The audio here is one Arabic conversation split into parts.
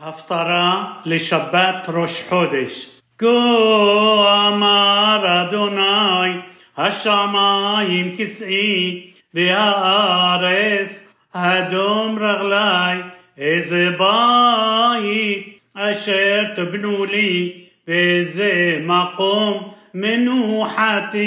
הפטרה לשבת ראש חודש. כה אמר אדוני, השמיים כסאי והארץ אדום רגלי, איזה בית אשר תבנו לי, ואיזה מקום מנוחתי,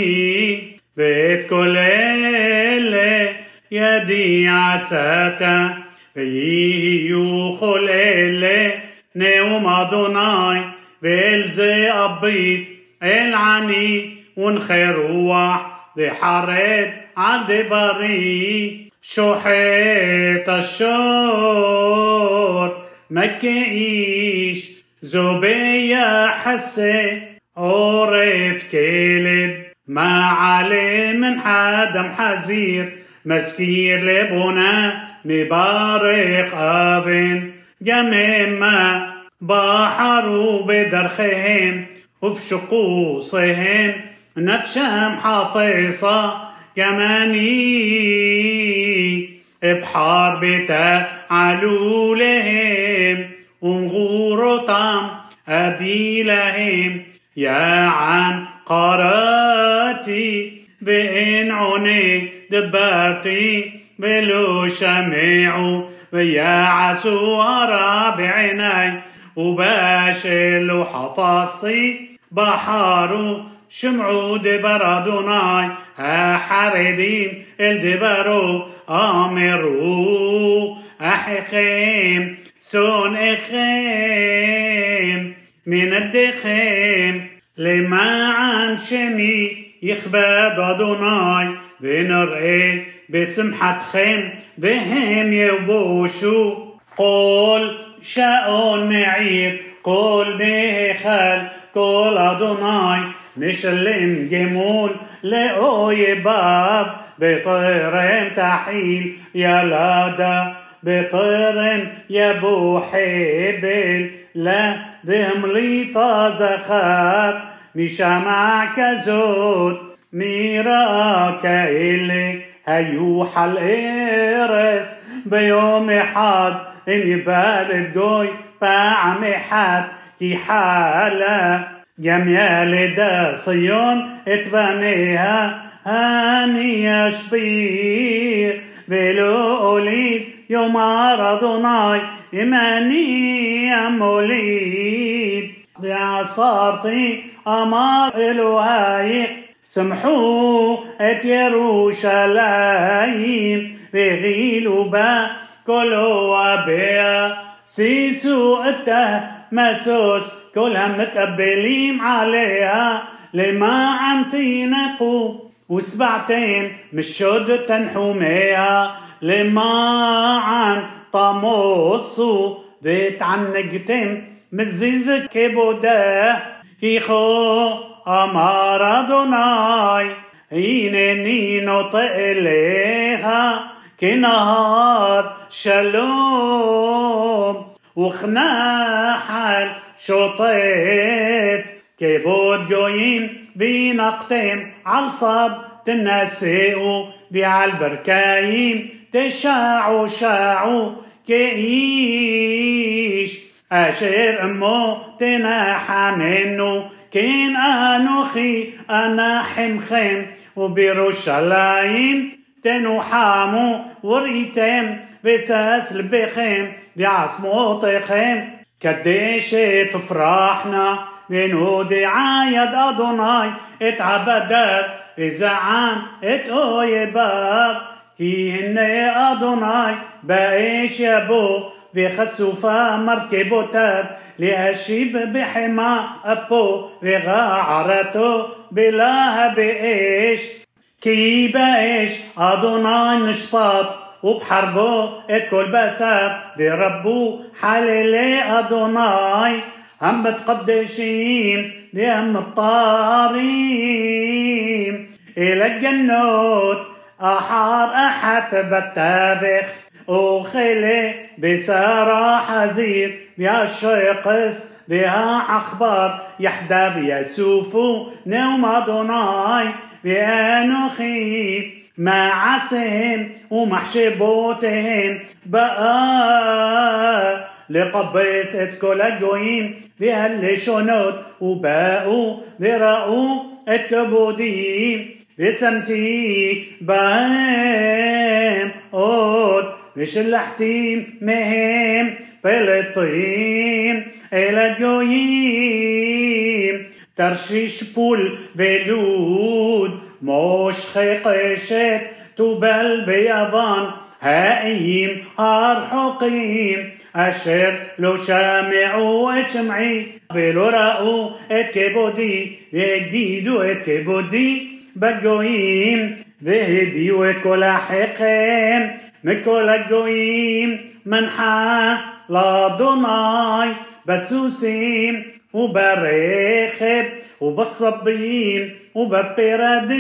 ואת כל אלה ידי עשתה. ויהיו כל אלה נאום אדוני ואל זה אביט אל עני ונחה רוח וחרד על דברי שוחט השור מכה איש זו ביחסה עורף כלב מעלה מן חדם חזיר מזכיר לבונה مبارك آفن جميما بحروا بدرخهم وفي شقوصهم نفسهم حافظة جماني بحرب تعلولهم أبي أبيلهم يا عن قراتي. بإن عني דיברתי ולא שמעו ויעשו הרע בעיני ובאשר לא חפצתי בחרו שמעו דבר אדוני החרדים אל דברו אמרו אחיכם שונאיכם מנדיכם لما عن شمي يخبد أدوناي ונראה בשמחתכם והם יבושו כל שעון מעיר כל בהיכל כל אדוני נשלם גמול לאויביו בטרם תחיל ילדה בטרם יבוא חבל לה והמליט זכר משמע כזאת ميراك إلي هيوحى الإرس بيوم حاد إني بارد جوي فعم حاد كي حالة جميال دا صيون اتبنيها هاني شبير بلو أوليد يوم أرضناي إيماني موليد. يا صارتي أمار إلهي המוליד ועשרתי אמר אלוהי سمحوا את ירושלים והגילו בה כל אוהביה סיסו את המסוס כל המתאבלים עליה למען תינקו ושבעתם משוד תנחומיה למען תמוסו והתענגתם מזיז כבודה כי כה אמר אדוני, הנני נוטה אליך כנהר שלום, וכנחל שוטף, כבוד גויים וינקתם על סד תנשאו, ועל ברכיים תשעשעו כאיש אשר אמו תנחמנו כן אנוכי אנחמכם ובירושלים תנוחמו וראיתם ושש לבכם ועצמותיכם כדי שתפרחנה ונודעה יד אדוני את עבדיו וזעם את אויביו כי הנה אדוני באש יבוא וחשופה מרכבותיו להשיב בחמה אפו וגערתו בלהב אש כי באש אדוני נשפט ובחרבו את כל בשר ורבו חללי אדוני המתקדשים והמטהרים אל הגנות אחר אחת בתווך وخيلة بسارة حزير بها الشقس بها عخبار يحدث يسوف نوم أدوناي بأنوخي مع سهم ومحشبوتهم بقى لقبصة كل الجوين بهالشنود وباقوا برقوا اتكبودين بسمتي بهم قد פלטים אל הגויים תרשיש פול ולוד מושכי קשת תובל ויוון האיים הרחוקים אשר לא שמעו את שמעי ולא ראו את כבודי והגידו את כבודי בגויים והביאו את כל אחיכם מכל הגויים מנחה לאדוני בסוסים וברכב ובצבים ובפרדים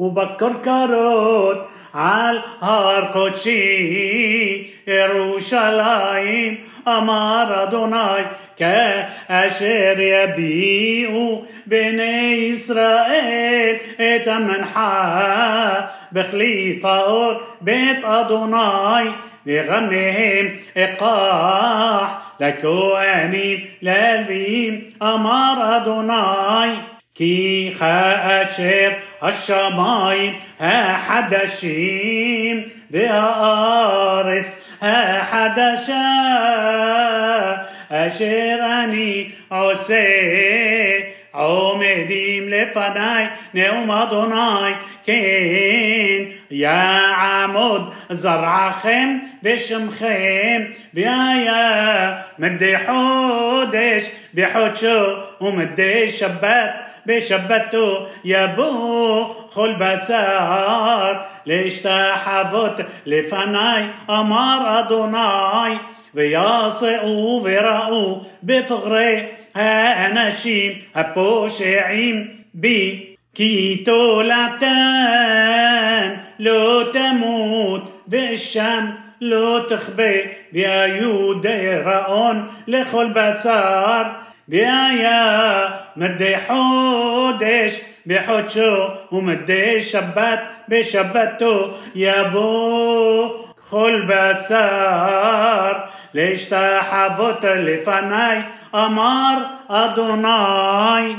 ובכרכרות על הר קדשי ירושלים אמר אדוני כאשר יביאו בני ישראל. את המנחה בכלי بيت أدوناي. يغمهم إقاح لكوانيم للبيم أمار أدوناي כי כאשר השמיים החדשים והארץ החדשה אשר אני עושה עומדים לפניי נאום אדוני כן יעמוד זרעכם ושמכם והיה מדי חודש בחודשו ומדי שבת בשבתו יבוא כל בשר להשתחוות לפניי אמר אדוני ויסעו וראו בפגרי האנשים הפושעים בי כי תולעתם לא תמות ואשם לא תכבה והיו דראון. לכל בשר והיה מדי חודש. בחודשו ומדי שבת בשבתו יבוא. כל בשר להשתחוות לפני؟ أمر أدوناي.